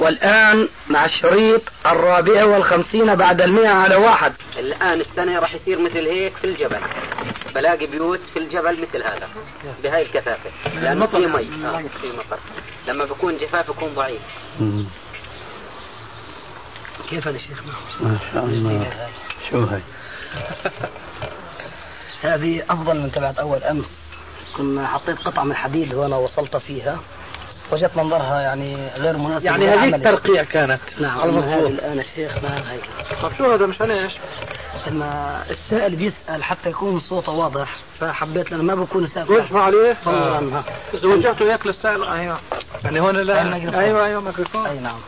والآن مع الشريط الرابع والخمسين بعد المئة على واحد. الآن السنة راح يصير مثل هيك في الجبل. بلاقي بيوت في الجبل مثل هذا بهاي الكثافة. لأنه في مي. آه في مطر. لما بكون جفاف يكون ضعيف. كيف هذا شيخ ما شاء الله. شو هاي؟ هذه أفضل من تبعت أول أمس. كنا حطيت قطعة من حديد وأنا وصلت فيها. وجدت منظرها يعني غير مناسب يعني هذه الترقيع كانت. نعم على المفروض. الآن الشيخ ما هي طب شو هذا؟ مشان إيش؟ لما السائل بيسأل حتى يكون صوته واضح فحبيت لأنه ما بكون سائل وجهه عليه؟ فورا آه. اذا وجهته هيك للسائل أيوه. يعني هون لا. أيوه أيوه ميكروفون. أي نعم.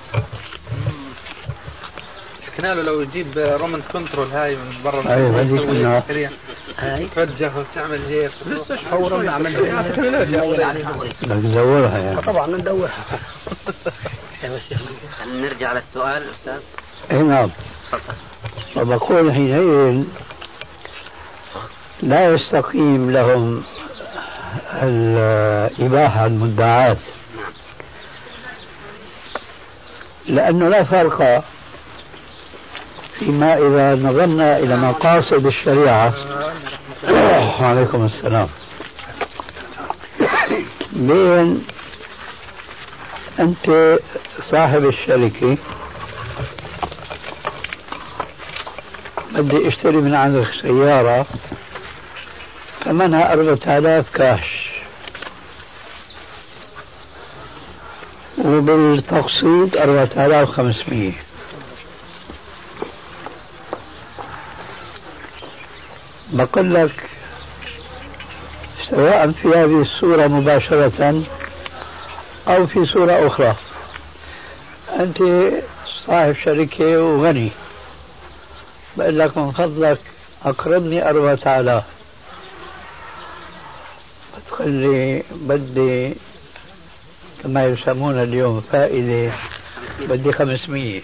حكينا له لو يجيب رومان كنترول هاي من برا هذيك. سريع. هاي. توجه وتعمل هيك لسه دغري بدك تزورها يعني. طبعا ندورها. نرجع للسؤال أستاذ. أي نعم. وبقول حينئذ لا يستقيم لهم الإباحة المدعاة. لأنه لا فرق فيما إذا نظرنا إلى مقاصد الشريعة. وعليكم السلام. بين أنت صاحب الشركة بدي أشتري من عندك سيارة ثمنها أربعة آلاف كاش. وبالتقسيط أربعة آلاف وخمسمية بقول لك سواء في هذه الصورة مباشرة أو في صورة أخرى أنت صاحب شركة وغني. بقول لك من فضلك أقرضني أربعة آلاف. بتقول لي بدي كما يسمون اليوم فائدة بدي خمسمية.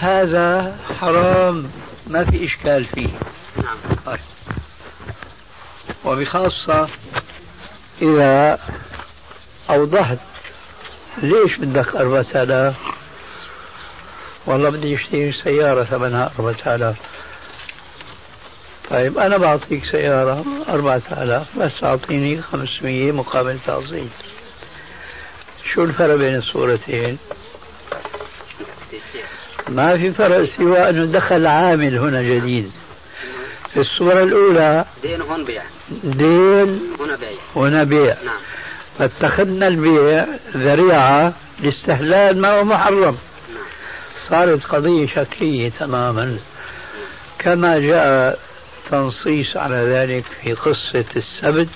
هذا حرام. ما في إشكال فيه. طيب. وبخاصة إذا أوضحت ليش بدك أربعة آلاف؟ والله بدي أشتري سيارة ثمنها أربعة آلاف. طيب أنا بعطيك سيارة أربعة آلاف بس أعطيني خمسمية مقابل تقسيط. شو الفرق بين الصورتين؟ ما في فرق سوى أنه دخل عامل هنا جديد. في الصورة الأولى دين هون بيع. دين هنا بيع. هنا بيع. نعم. فاتخذنا البيع ذريعة لاستحلال ما هو محرم. صارت قضية شكلية تماما. كما جاء تنصيص على ذلك في قصة السبت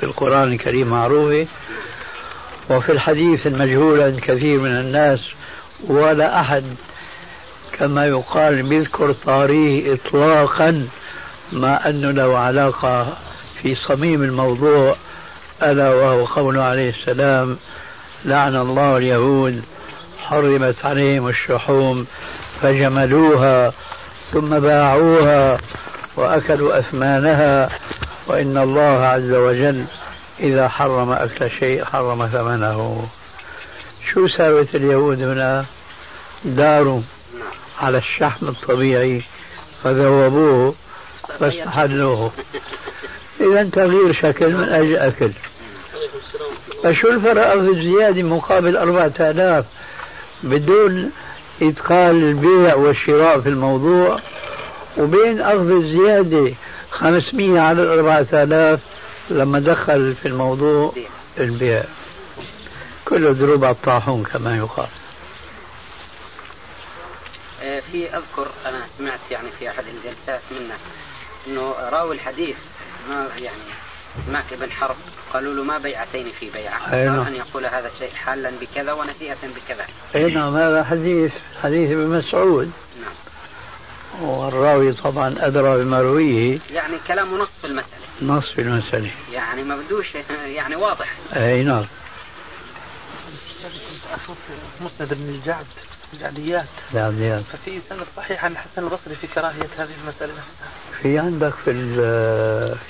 في القرآن الكريم معروفة. وفي الحديث المجهول عند كثير من الناس ولا أحد كما يقال بيذكر طاريه إطلاقا ما أنه له علاقة في صميم الموضوع ألا وهو قوله عليه السلام لعن الله اليهود حرمت عليهم الشحوم فجملوها ثم باعوها وأكلوا أثمانها وإن الله عز وجل إذا حرم أكل شيء حرم ثمنه. شو ساوت اليهود هنا؟ داروا على الشحم الطبيعي فذوبوه فاستحلوه. إذا تغيير شكل من أجل أكل. فشو الفرق في الزيادة مقابل أربعة آلاف بدون إدخال البيع والشراء في الموضوع؟ وبين أخذ الزيادة 500 على الأربعة آلاف لما دخل في الموضوع البيع. دروب على الطاحون كما يقال. آه، في أذكر أنا سمعت يعني في أحد الجلسات منك إنه راوي الحديث ما يعني سمعت ابن حرب قالوا له ما بيعتين في بيعه أي نعم. أن يقول هذا الشيء حالا بكذا ونسيئة بكذا. أي نعم هذا حديث حديث ابن مسعود. نعم. والراوي طبعا أدرى بمرويه. يعني كلامه نص في المسألة. نص في المسألة. يعني ما بدوش يعني واضح. أي نعم. مسند بن الجعد الجعديات. العمليات ففي سند صحيح عن الحسن البصري في كراهية هذه المسألة. في عندك في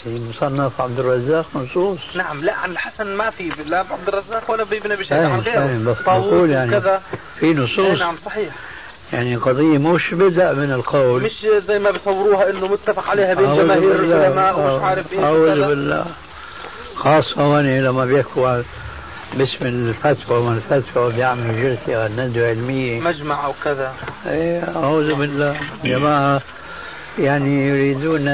في مصنف عبد الرزاق نصوص نعم لا عن الحسن ما في لا عبد الرزاق ولا بابن ابي شيبه عن غيره. بس بقول يعني وكذا في نصوص. نعم صحيح. يعني قضية مش بدأ من القول. مش زي ما بيصوروها إنه متفق عليها بين جماهير. العلماء ومش عارف إيش. أعوذ. بالله. خاصة هون لما بيحكوا باسم الفتوى والفتوى بيعملوا جلسة عن ندوة علمية مجمع أو كذا. إيه، أعوذ بالله. جماعة يعني يريدون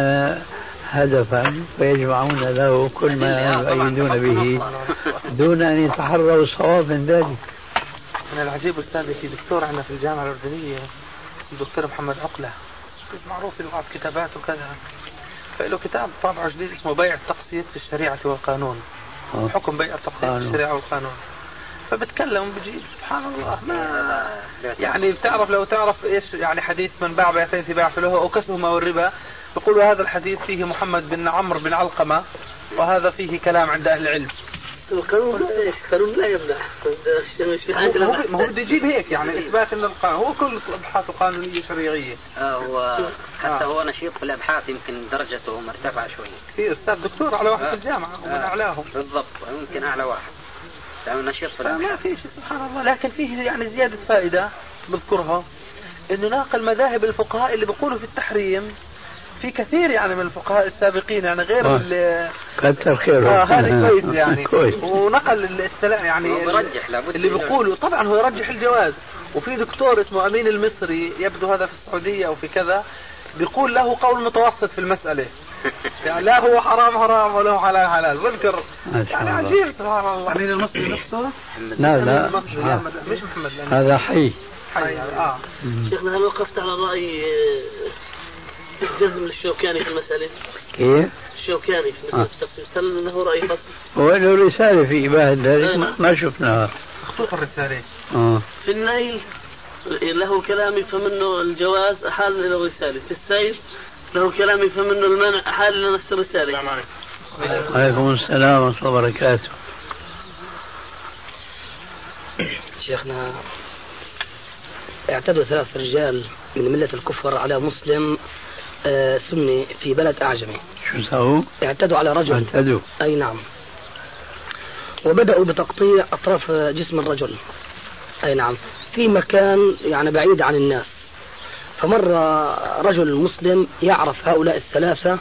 هدفا ويجمعون له كل ما يؤيدون به دون أن يتحروا الصواب من ذلك. من العجيب استاذي في دكتور عندنا في الجامعة الأردنية الدكتور محمد عقلة. معروف بعض كتابات وكذا. فله كتاب طابعه جديد اسمه بيع التقسيط في الشريعة والقانون. حكم بيع التقسيط في قانون. الشريعة والقانون. فبتكلم بجيب سبحان الله. ما يعني بتعرف لو تعرف إيش يعني حديث من باع بيعتين في بيع فله أو كسبهما والربا يقول هذا الحديث فيه محمد بن عمرو بن علقمة وهذا فيه كلام عند أهل العلم. القانون لا القانون لا يمنع في ما هو بده يجيب هيك يعني إثبات إن القانون هو كل ابحاثه قانونيه شرعيه آه، هو حتى آه. هو نشيط في الأبحاث يمكن درجته مرتفعة شوية في أستاذ دكتور على واحد في آه. الجامعة ومن آه، أعلاهم. بالضبط يمكن أعلى واحد. لأنه نشيط في الأبحاث. في شيء سبحان الله. لكن فيه يعني زيادة فائدة بذكرها إنه ناقل مذاهب الفقهاء اللي بيقولوا في التحريم في كثير يعني من الفقهاء السابقين يعني غير آه. اللي كثر خيره آه هذا كويس يعني. كويس. ونقل السلام يعني برجح لابد اللي بيقولوا. طبعا هو يرجح الجواز. وفي دكتور اسمه أمين المصري يبدو هذا في السعودية أو في كذا بيقول له قول متوسط في المسألة. يعني لا هو حرام حرام ولا هو حلال حلال. بذكر ما شاء يعني. عجيب سبحان الله. أمين المصري نفسه. لا لا. المصري. آه. مش محمد. هذا حي. حي يعني. آه. شيخنا هل وقفت على رأي آه، الجزم للشوكاني في المسألة؟ كيف؟ الشوكاني في آه. هل له رأي خاص؟ هو له رسالة في إباحة ذلك ما- ما شفناها مخطوط الرسالة آه. في النيل له كلام يفهم منه الجواز أحال إلى الرسالة في السيف له كلام يفهم منه المنع أحال إلى نفس الرسالة عليكم السلام ورحمة الله وبركاته شيخنا اعتدوا ثلاث رجال من ملة الكفر على مسلم آه، سني في بلد أعجمي. شو سووا؟ اعتدوا على رجل. اعتدوا. أي نعم. وبدأوا بتقطيع أطراف جسم الرجل. أي نعم. في مكان يعني بعيد عن الناس. فمر رجل مسلم يعرف هؤلاء الثلاثة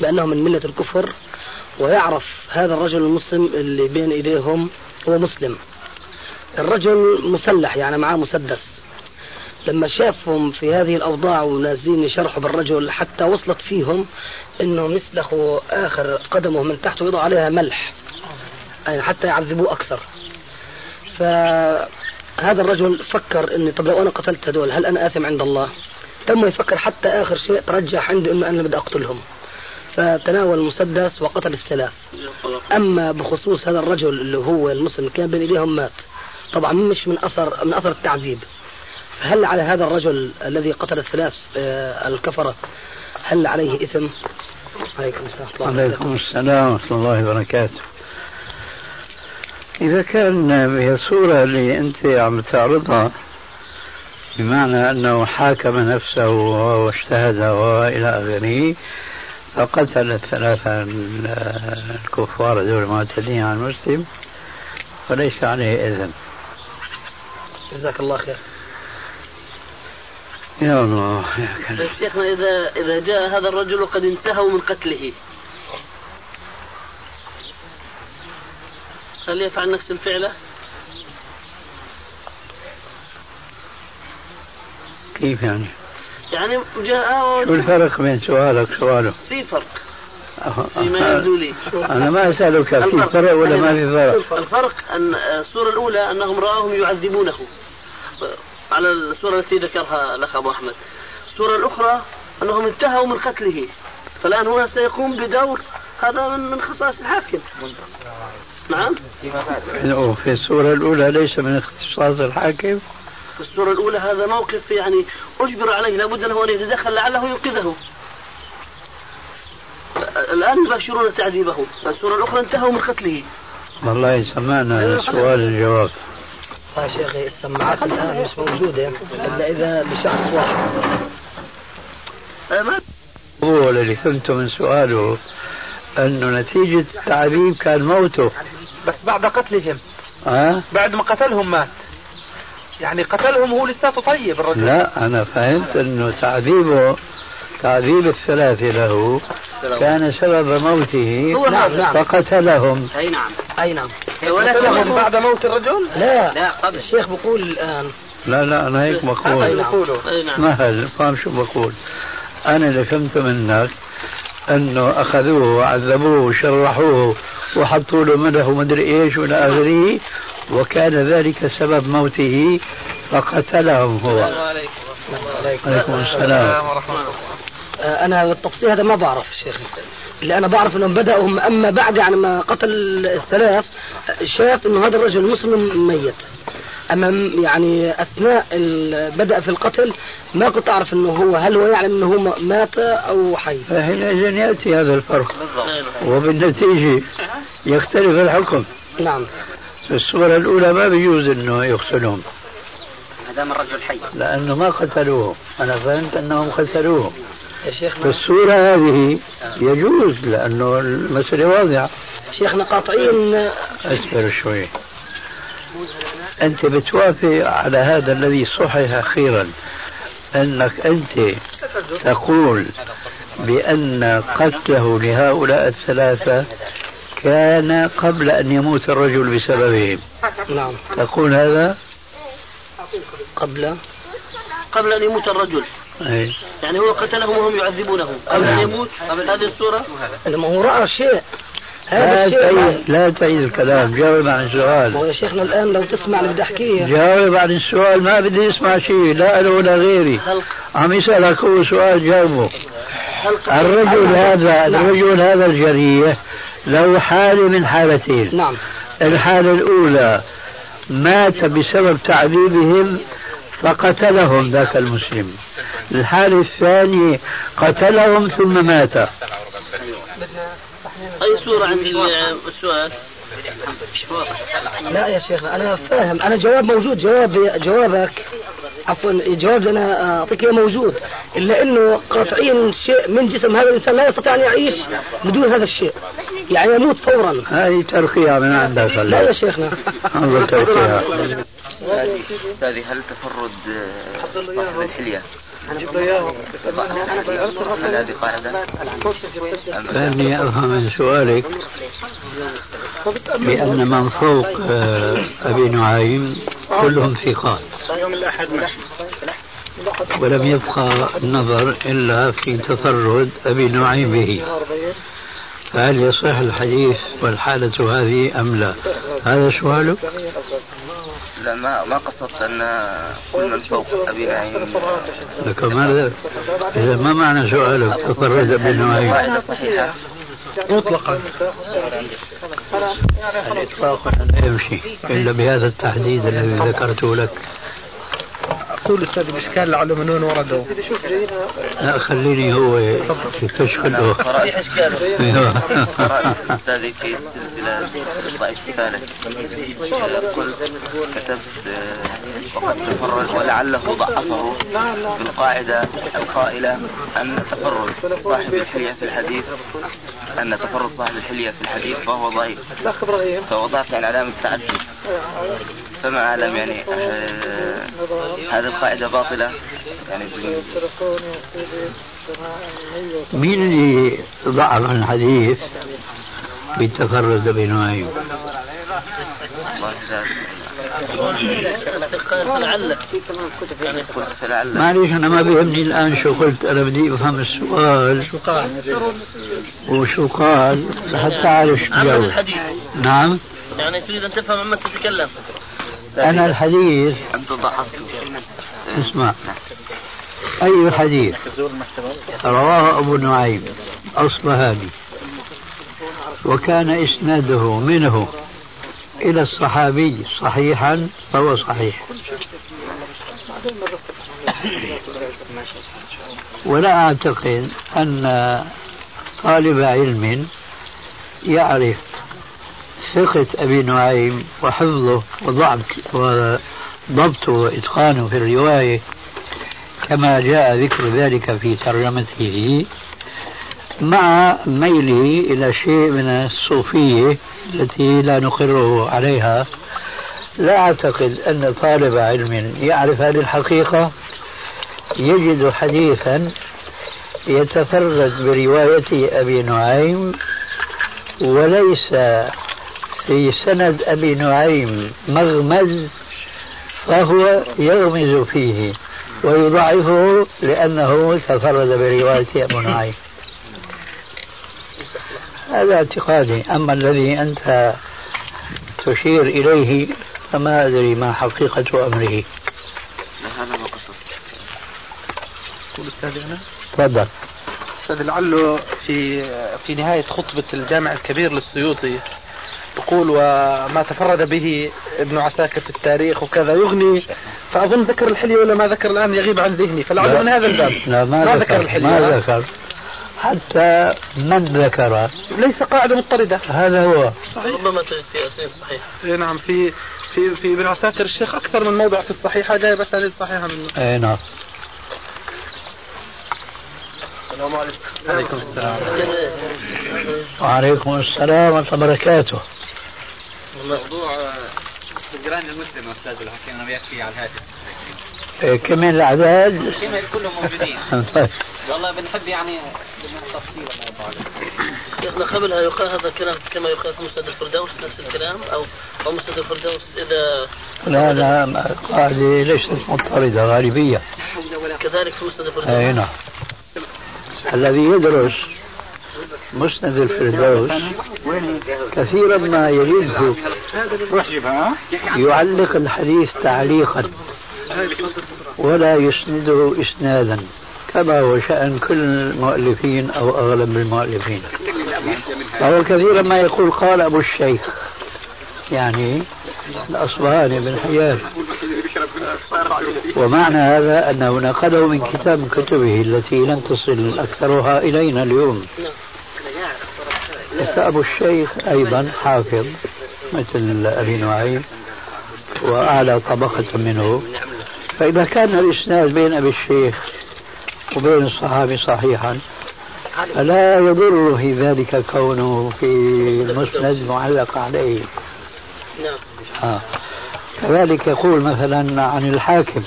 بأنهم من ملة الكفر ويعرف هذا الرجل المسلم اللي بين إيديهم هو مسلم. الرجل مسلح يعني معاه مسدس. لما شافهم في هذه الأوضاع ونازلين يشرحوا بالرجل حتى وصلت فيهم انهم يسلخوا آخر قدمه من تحت ويضعوا عليها ملح. يعني حتى يعذبوه أكثر. فهذا الرجل فكر إني طب لو أنا قتلت هذول هل أنا آثم عند الله؟ تم يفكر حتى آخر شيء ترجح عنده إنه أنا بدي أقتلهم. فتناول المسدس وقتل الثلاث. أما بخصوص هذا الرجل اللي هو المسلم كان بين إيديهم مات. طبعا مش من اثر من أثر التعذيب. هل على هذا الرجل الذي قتل الثلاث آه، الكفرة هل عليه إثم؟ عليكم السلام عليكم السلام ورحمة الله وبركاته. إذا كان هي الصورة اللي أنت عم تعرضها بمعنى أنه حاكم نفسه واجتهد وإلى آخره فقتل الثلاثة الكفار دول المعتدين على المسلم وليس عليه إذن جزاك الله خير. يا الله يا كريم طيب شيخنا إذا إذا جاء هذا الرجل وقد انتهوا من قتله هل يفعل نفس الفعلة؟ كيف يعني؟ يعني جاء شو الفرق بين سؤالك وسؤاله؟ في فرق فيما يبدو لي أنا ما أسألك في الفرق. فرق ولا ما في فرق؟ الفرق أن الصورة الأولى أنهم رآهم يعذبونه على الصورة التي ذكرها الأخ أبو أحمد. الصورة الأخرى أنهم انتهوا من قتله. فالآن هنا سيقوم بدور. هذا من من خصائص الحاكم. نعم. في الصورة الأولى ليس من اختصاص الحاكم. في السورة الأولى هذا موقف يعني أجبر عليه. لابد له أن يتدخل لعله ينقذه. الآن يباشرون تعذيبه. السورة الأخرى انتهوا من قتله. والله سمعنا سؤال الجواب. يا شيخي السماعات الآن مش موجودة. إلا إذا لشخص واحد. هو اللي فهمته من سؤاله أنه نتيجة التعذيب كان موته. بس بعد قتلهم ها؟ بعد ما قتلهم مات. يعني قتلهم هو لساته طيب الرجل. لا أنا فهمت أنه تعذيبه تعذيب الثلاثة له كان سبب موته نعم نعم. فقتلهم. أي نعم أي نعم. قتلهم بعد موت الرجل؟ لا. لا قبل. الشيخ بيقول الآن. لا لا أنا هيك بقول أي نعم. مهل فاهم شو بقول أنا اللي فهمته منك أنه أخذوه وعذبوه وشرحوه وحطوا له مده ومدري إيش وإلى آخره وكان ذلك سبب موته فقتلهم هو. عليكم. السلام ورحمة الله. آه، أنا بالتفصيل هذا ما بعرف شيخ اللي أنا بعرف أنهم بدأوا هم أما بعد يعني ما قتل الثلاث شاف أنه هذا الرجل مسلم ميت. أما م- يعني أثناء ال- بدأ في القتل ما كنت أعرف أنه هو هل هو يعلم أنه هو مات أو حي؟ فحينئذ يأتي هذا الفرق. بالضبط. وبالنتيجة يختلف الحكم. نعم. في الصورة الأولى ما بيجوز أنه يقتلهم ما دام الرجل حي. لأنه ما قتلوه أنا فهمت أنهم قتلوه شيخنا الصورة هذه يجوز لأنه المسألة واضحة. شيخنا قاطعين أصبر شوي. أنت بتوافق على هذا الذي صحح أخيرا أنك أنت تقول بأن قتله لهؤلاء الثلاثة كان قبل أن يموت الرجل بسببهم. نعم. تقول هذا؟ قبل؟ قبل أن يموت الرجل. أي. يعني هو قتلهم وهم يعذبونه قبل أن نعم. يموت هذه السورة لما هو رأى شيء. هذا لا تعيد لا تعيد الكلام جاوب عن هو السؤال يا شيخنا الآن لو تسمع اللي بدي أحكيه. جاوب عن السؤال ما بدي اسمع شيء لا أنا ولا غيري. عم يسألك هو سؤال جاوبه. الرجل هذا نعم. الرجل هذا الجريح له حالة من حالتين. نعم. الحالة الأولى مات بسبب تعذيبهم فقتلهم ذاك المسلم. الحالة الثانية قتلهم ثم مات. أي سورة عند السؤال لا يا شيخنا أنا فاهم. أنا جواب موجود جواب جوابك. عفوا الجواب أنا أعطيك إياه موجود إلا إنه قاطعين شيء من جسم هذا الإنسان لا يستطيع أن يعيش بدون هذا الشيء يعني يموت فورا. هذه ترقية من عندك لا يا شيخنا. أنظر ترقية. أستاذي هل تفرد صاحب الحلية؟ لأني أفهم من سؤالك. بأن من فوق آه، أبي نعيم كلهم ثقات. ولم يبقى النظر إلا في تفرد أبي نعيم به فهل يصح الحديث والحالة هذه أم لا؟ هذا سؤالك؟ لا ما ما قصدت أن كل من فوق أبي نعيم لك ماذا؟ إذا ما معنى سؤالك؟ تفرد أبي نعيم مطلقا. الإطلاق لا يمشي إلا بهذا التحديد الذي ذكرته لك؟ أقول أستاذ الإشكال لعله من وين وردوا لا خليني هو يكتشف له. قرأت أيوه. قرأت أستاذي في سلسلة إصلاء الشفالة. قلت كتبت وقد تفرد ولعله ضعفه بالقاعدة القائلة أن تفرد صاحب الحلية في الحديث أن تفرد صاحب الحلية في الحديث فهو ضعيف. فوضعت يعني علامة تعدد فما أعلم يعني آه، هذه القاعدة باطلة. يعني مين اللي ضعف الحديث؟ فلعل قلت فلعل معليش أنا ما بيهمني الآن شو قلت أنا بدي أفهم السؤال. شو قال وشو قال لحتى أعرف شو جاوب. نعم. يعني تريد أن تفهم عما تتكلم. أنا الحديث. أنت ضعفته اسمع. أي حديث؟ رواه أبو نعيم. أصبهاني. وكان إسناده منه إلى الصحابي صحيحا فهو صحيح. ولا أعتقد أن طالب علم يعرف ثقة أبي نعيم وحفظه وضبط وضبطه وإتقانه في الرواية كما جاء ذكر ذلك في ترجمته مع ميله إلى شيء من الصوفية التي لا نقره عليها. لا أعتقد أن طالب علم يعرف هذه الحقيقة. يجد حديثا يتفرد برواية أبي نعيم وليس في سند أبي نعيم مغمز فهو يغمز فيه ويضعفه لأنه تفرد برواية أبو نعيم. هذا اعتقادي. أما الذي أنت تشير إليه فما أدري ما حقيقة أمره. هذا ما قصد تقول أستاذي أنا. تفضل. أستاذ لعله في في نهاية خطبة الجامع الكبير للسيوطي يقول وما تفرد به ابن عساكر في التاريخ وكذا يغني فأظن ذكر الحلي ولا ما ذكر الآن يغيب عن ذهني فلعله من هذا الباب. لا ما, ما ذكر, ذكر الحلي ما ذكر. حتى من ذكر. ليس قاعدة مضطردة. هذا هو. ربما تجد في أسانيد صحيح. إيه نعم في في في ابن عساكر الشيخ أكثر من موضع في الصحيحة جايب أسانيد صحيحة منه. اي نعم. السلام عليكم. عليكم السلام. وعليكم السلام ورحمة الله وبركاته. موضوع جيران المسلم أستاذ الحكيم أنا يكفي على الهاتف. إيه، كم من الأعداد؟ كما كلهم موجودين. طيب. والله بنحب يعني تفصيل شيخنا قبلها يقال هذا الكلام كما يقال في مسند الفردوس نفس الكلام أو أو مسند الفردوس اذا لا لا قاعدة ليست مضطردة غالبية. كذلك في مسند الفردوس. أي نعم. الذي يدرس مسند الفردوس كثيرا ما يجده. يعلق الحديث تعليقا. ولا يسنده إسنادا كما هو شأن كل المؤلفين أو أغلب المؤلفين. فهو كثيرا ما يقول قال أبو الشيخ يعني الأصبهاني بن حيان. ومعنى هذا أنه نقله من كتاب كتبه التي لم تصل أكثرها إلينا اليوم. فأبو الشيخ أيضا حافظ مثل أبي نعيم وأعلى طبقة منه. فإذا كان الإسناد بين أبي الشيخ وبين الصحابي صحيحا فلا يضر في ذلك كونه في المسند معلق عليه. نعم. آه. كذلك يقول مثلا عن الحاكم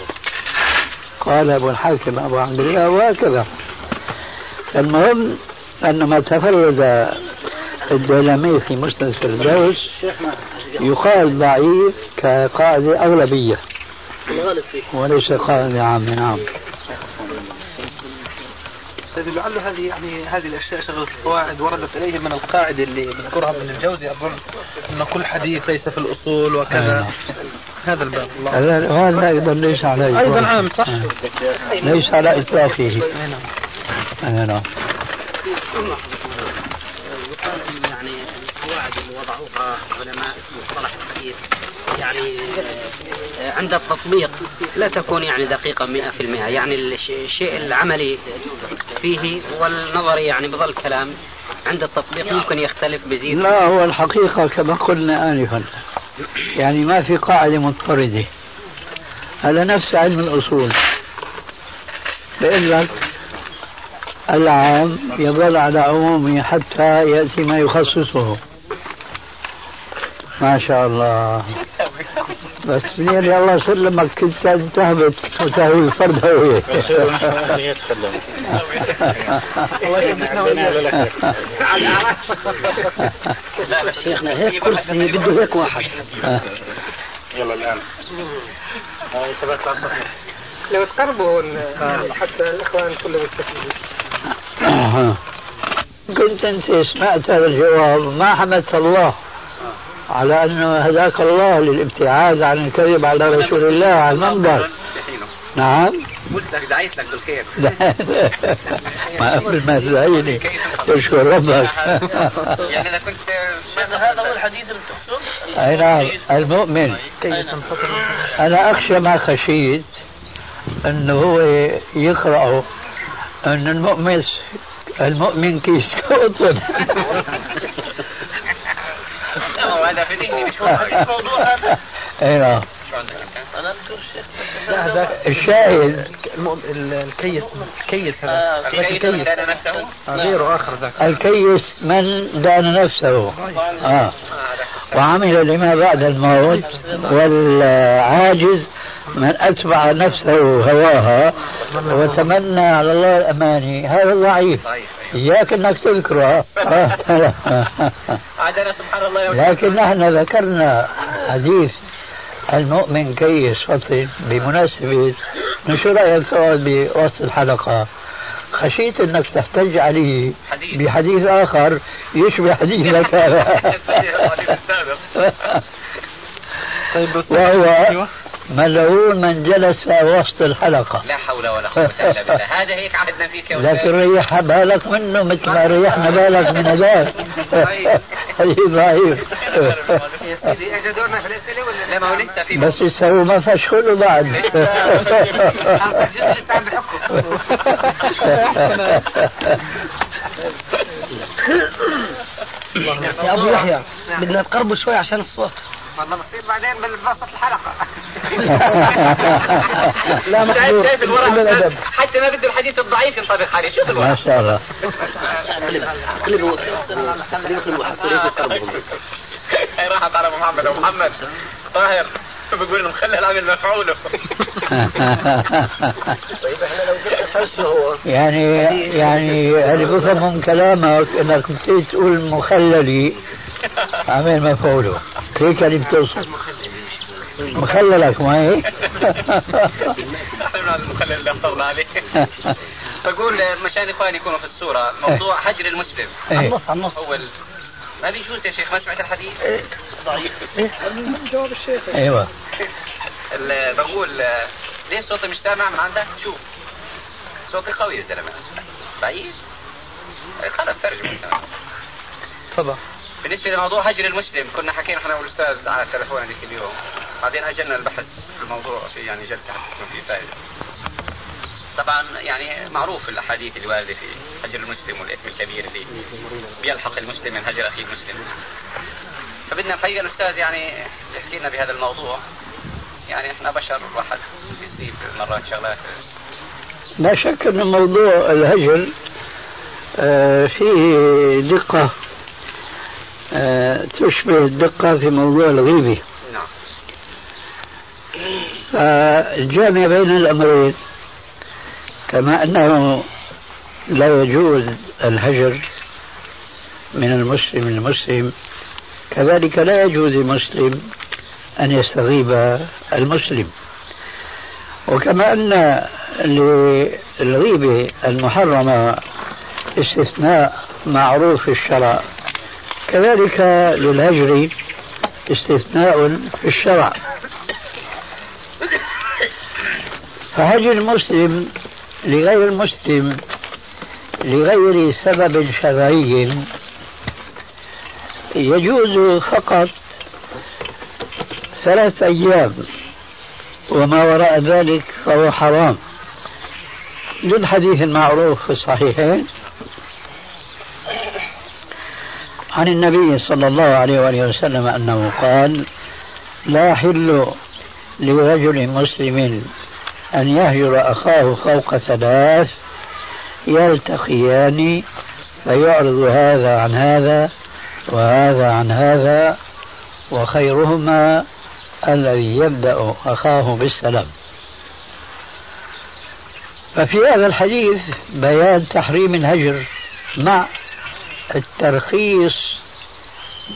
قال أبو الحاكم أبو عبد الله وهكذا. المهم أن ما تفرد الديلمي في مسند الفردوس يقال ضعيف كقاعدة أغلبية. الغالب فيه. وليس قاعدة عامة نعم سيدي لعل هذه يعني هذه الأشياء شغلة القواعد وردت إليه من القاعده اللي بذكرها ابن الجوزي. أظن أن كل حديث ليس في الأصول وكذا. هذا الباب. الله. هذا هذا أيضا ليس على أيضا. عام صح؟ آه. ليس على إطلاقه. أي نعم. آه، نعم. يعني القواعد اللي وضعوها علماء مصطلح الحديث يعني آه، عند التطبيق لا تكون يعني دقيقة 100% يعني الش- الشيء العملي فيه والنظري يعني بظل كلام. عند التطبيق ممكن يختلف بزيد لا هو الحقيقة كما قلنا آنفا. يعني ما في قاعدة مضطردة. هذا نفس علم الأصول. بيقول لك العام يظل على عمومه حتى يأتي ما يخصصه. ما شاء الله. بس منين الله سلمك كنت تهبط وتهوي الفردوية شيخنا هيك كرسي بده هيك واحد لو تقربوا حتى الاخوان كلهم يستفيدوا كنت أنت سمعت هذا الجواب ما حمدت الله. على انه هداك الله للابتعاد عن الكذب على رسول الله على المنبر. نعم. قلت لك دعيت لك بالخير ما قبل ما تدعيني تشكر ربك يعني اذا كنت هذا هو الحديث اي نعم المؤمن أنا أخشى ما خشيت أنه هو يقرأ أن المؤمن المؤمن كيس هذا في ذهني مش هذا. نعم هذا الشاهد الكيس كيس هذا. آه، الكيس الكيس كان نفسه؟ آه، غيره آخر ذاك. الكيس من دان نفسه. آه. وعمل لما بعد الموت والعاجز من أتبع نفسه هواها. وتمنى على الله الأماني هذا ضعيف إياك أنك تذكره. عاد أنا سبحان الله يوم لكن نحن ذكرنا حديث المؤمن كيس فطن بمناسبة من شو رأيك تقعد بوسط الحلقة خشيت إنك تحتج عليه حديث. بحديث آخر يشبه حديثك هذا طيب. وهو أيوة. ملعون من جلس وسط الحلقة. لا حول ولا قوة إلا بالله. هذا هيك عهدنا فيك يا. لكن ريح بالك منه مثل ما ريحنا بالك من هذاك. حديث ضعيف يا سيدي اجى دورنا في الأسئلة ولا لا؟ ما هو لسه في بس يسووا ما فشخلوا بعد. الجزء لسه عم بحكم. يا أبو يحيى بدنا نقربه شوي عشان الصوت. والله بصير بعدين بالبسط الحلقة. لا إلا الأدب. حتى ما بده الحديث الضعيف ينطبق عليه شوف ما الورق شاء الله. هي راحت على محمد. أبو محمد. طاهر. بيقول انه مخلي العمل مفعوله طيب إحنا لو هو. يعني يعني اللي بفهم من كلامك إنك بتيجي تقول مخللي؟ عمل مفعوله هيك اللي بتوصف مخللك ما هيك؟ إحنا المخلل اللي اخترنا عليه. بقول مشان إخواني يكونوا في الصورة. موضوع هجر المسلم. إيه. النص النص. أول ما بيجوز يا شيخ؟ ما سمعت الحديث؟ جواب الشيخ. أيوه. ال- بقول ليش صوتي مش سامع من عندك؟ شوف. صوتي قوي يا زلمة. بعيد. آه، خلص ترجمة. تفضل. بالنسبة لموضوع هجر المسلم كنا حكينا إحنا والأستاذ على التلفون هذيك اليوم. بعدين أجلنا البحث في الموضوع في يعني جلسة حتى تكون في فائده طبعا يعني معروف الأحاديث اللي وارده في هجر المسلم والإثم الكبير اللي بيلحق المسلم من هجر اخيه المسلم. فبدنا الحقيقة الأستاذ يعني يحكي لنا بهذا الموضوع. يعني إحنا بشر واحد بيصيب مرات شغلات. لا شك أن موضوع الهجر آه، فيه دقة آه، تشبه الدقة في موضوع الغيبة. نعم. فالجامع بين الأمرين كما أنه لا يجوز الهجر من المسلم المسلم كذلك لا يجوز المسلم أن يستغيب المسلم. وكما أن للغيبة المحرمة استثناء معروف في الشرع كذلك للهجر استثناء في الشرع. فهجر المسلم لغير المسلم لغير سبب شرعي. يجوز فقط ثلاث أيام وما وراء ذلك فهو حرام. للحديث المعروف في الصحيحين عن النبي صلى الله عليه وآله وسلم أنه قال لا يحل لرجل مسلم أن يهجر أخاه فوق ثلاث يلتقيان فيعرض هذا عن هذا وهذا عن هذا وخيرهما الذي يبدأ أخاه بالسلام. ففي هذا الحديث بيان تحريم الهجر مع الترخيص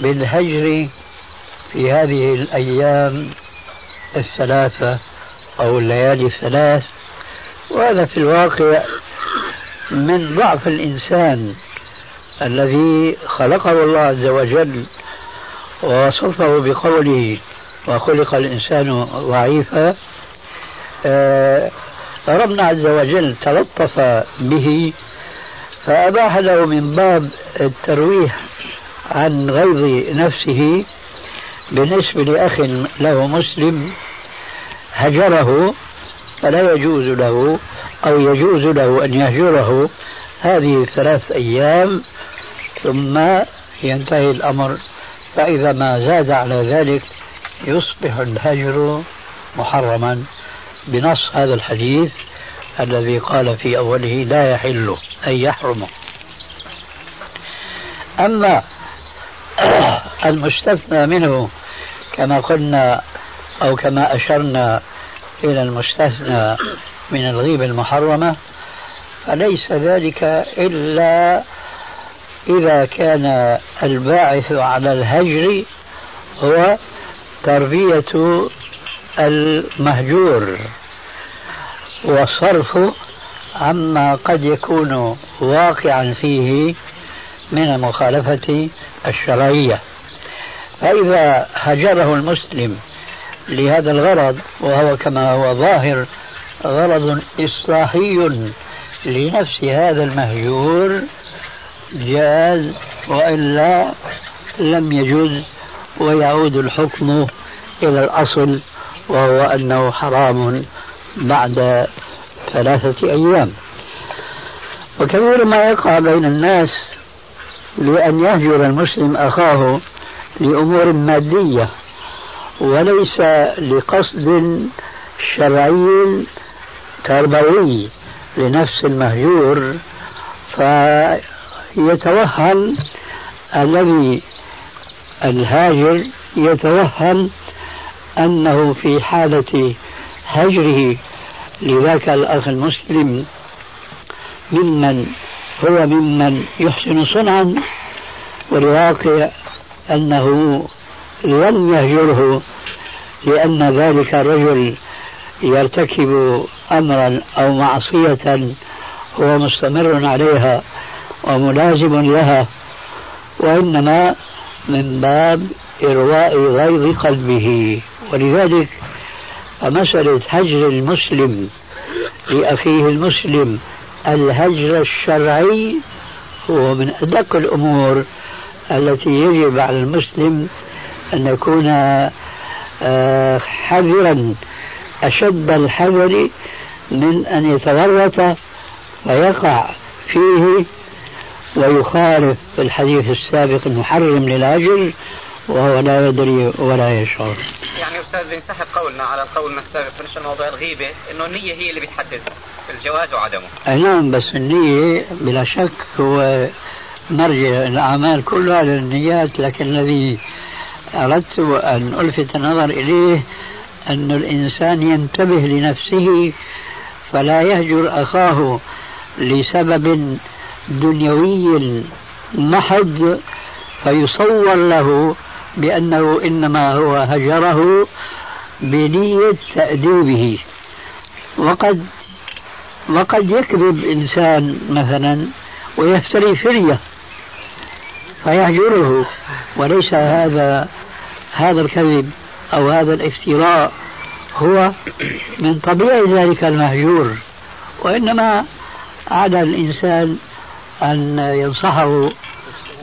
بالهجر في هذه الأيام الثلاثة أو الليالي الثلاث وهذا في الواقع من ضعف الإنسان الذي خلقه الله عز وجل ووصفه بقوله وخلق الإنسان ضعيفا آه، ربنا عز وجل تلطف به فأباح له من باب الترويح عن غيظ نفسه بالنسبة لأخ له مسلم. هجره فلا يجوز له أو يجوز له أن يهجره. هذه الثلاث أيام ثم ينتهي الأمر. فإذا ما زاد على ذلك يصبح الهجر محرما. بنص هذا الحديث الذي قال في أوله لا يحل أي يحرم. أما المستثنى منه كما قلنا أو كما أشرنا إلى المستثنى من الغيبة المحرمة فليس ذلك إلا إذا كان الباعث على الهجر هو تربية المهجور وصرفه عما قد يكون واقعا فيه من المخالفة الشرعية. فإذا هجره المسلم لهذا الغرض وهو كما هو ظاهر غرض إصلاحي لنفس هذا المهجور جاز وإلا لم يجوز ويعود الحكم إلى الأصل وهو أنه حرام بعد ثلاثة أيام. وكثير ما يقع بين الناس لأن يهجر المسلم أخاه لأمور مادية وليس لقصد شرعي تربوي لنفس المهجور فيتوهم الذي الهاجر يتوهم أنه في حالة هجره لذاك الأخ المسلم ممن هو ممن يحسن صنعا والواقع أنه لم يهجره لأن ذلك الرجل يرتكب أمرا أو معصية هو مستمر عليها وملازم لها وإنما من باب إرواء غيظ قلبه. ولذلك فمسألة هجر المسلم لأخيه المسلم الهجر الشرعي هو من أدق الأمور التي يجب على المسلم أن يكون آه، حذرا أشد الحذر من أن يتورط ويقع فيه ويخالف في الحديث السابق المحرم للأجر وهو لا يدري ولا يشعر يعني أستاذ بنسحب قولنا على قولنا السابق في موضوع الغيبة إنه النية هي اللي بتحدد الجواز وعدمه. نعم بس النية بلا شك هو مرجع الأعمال كلها للنيات لكن الذي أردت أن ألفت النظر إليه أن الإنسان ينتبه لنفسه فلا يهجر أخاه لسبب دنيوي محض فيصور له بأنه إنما هو هجره بنية تأديبه. وقد وقد يكذب إنسان مثلا ويفتري فرية فيهجره وليس هذا هذا الكذب أو هذا الافتراء هو من طبيعة ذلك المهجور وإنما على الإنسان أن ينصحه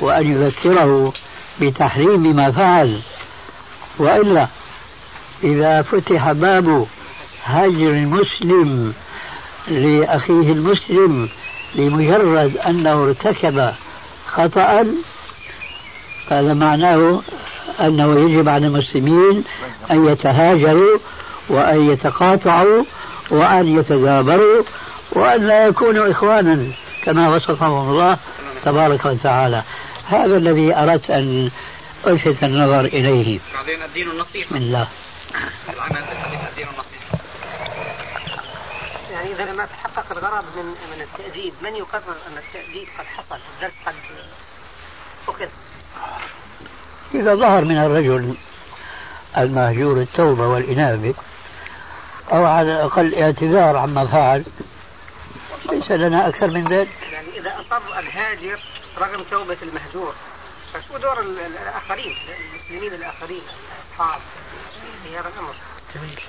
وأن يذكره بتحريم ما فعل. وإلا إذا فتح باب هجر المسلم لأخيه المسلم لمجرد أنه ارتكب خطأ هذا معناه أنه يجب على المسلمين أن يتهاجروا وأن يتقاطعوا وأن يتدابروا وأن لا يكونوا إخوانا كما وصفهم الله تبارك وتعالى. هذا الذي أردت أن ألفت النظر إليه. بعدين الدين النصيحة. من الله. الدين النصيحة. يعني إذا لم تحقق الغرض من من التأديب من يقرر أن التأديب قد حصل الدرس قد أخذ؟ إذا ظهر من الرجل المهجور التوبة والإنابة أو على الأقل اعتذار عما فعل ليس لنا أكثر من ذلك. يعني إذا أصر الهاجر رغم توبة المهجور فشو دور الآخرين المسلمين الآخرين الأصحاب في هذا الأمر. جميل.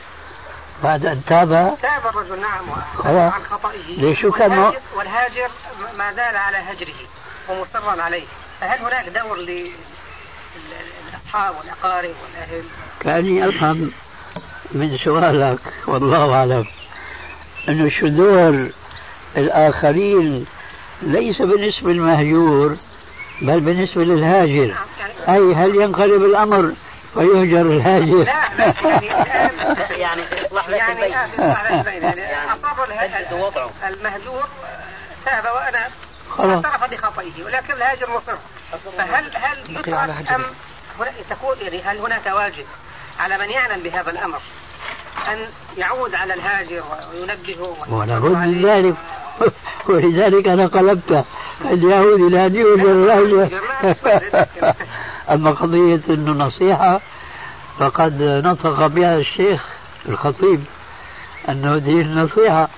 بعد أن تاب تاب الرجل نعم عن خطئه. ليش كان والهاجر, والهاجر ما زال على هجره ومصرا عليه. فهل هناك دور للأصحاب والأقارب والأهل. كأني أفهم من سؤالك والله أعلم أنه شذور الآخرين ليس بالنسبة للمهجور بل بالنسبة للهاجر أي هل ينقلب الأمر ويهجر الهاجر؟ لا لا يعني إصلاح ذات يعني البين آه، يعني جدد وضعه. المهجور تاب وأناب خلاص. اعترف بخطئه ولكن الهاجر مصر فهل هل يترك أم تكون يعني هل هناك واجب على من يعلم بهذا الأمر أن يعود على الهاجر وينبهه ولا ويحفظ بد من؟ ذلك ولذلك أنا قلبت اليهود لا الهجر أما قضية أنه نصيحة فقد نطق بها الشيخ الخطيب أنه دين النصيحة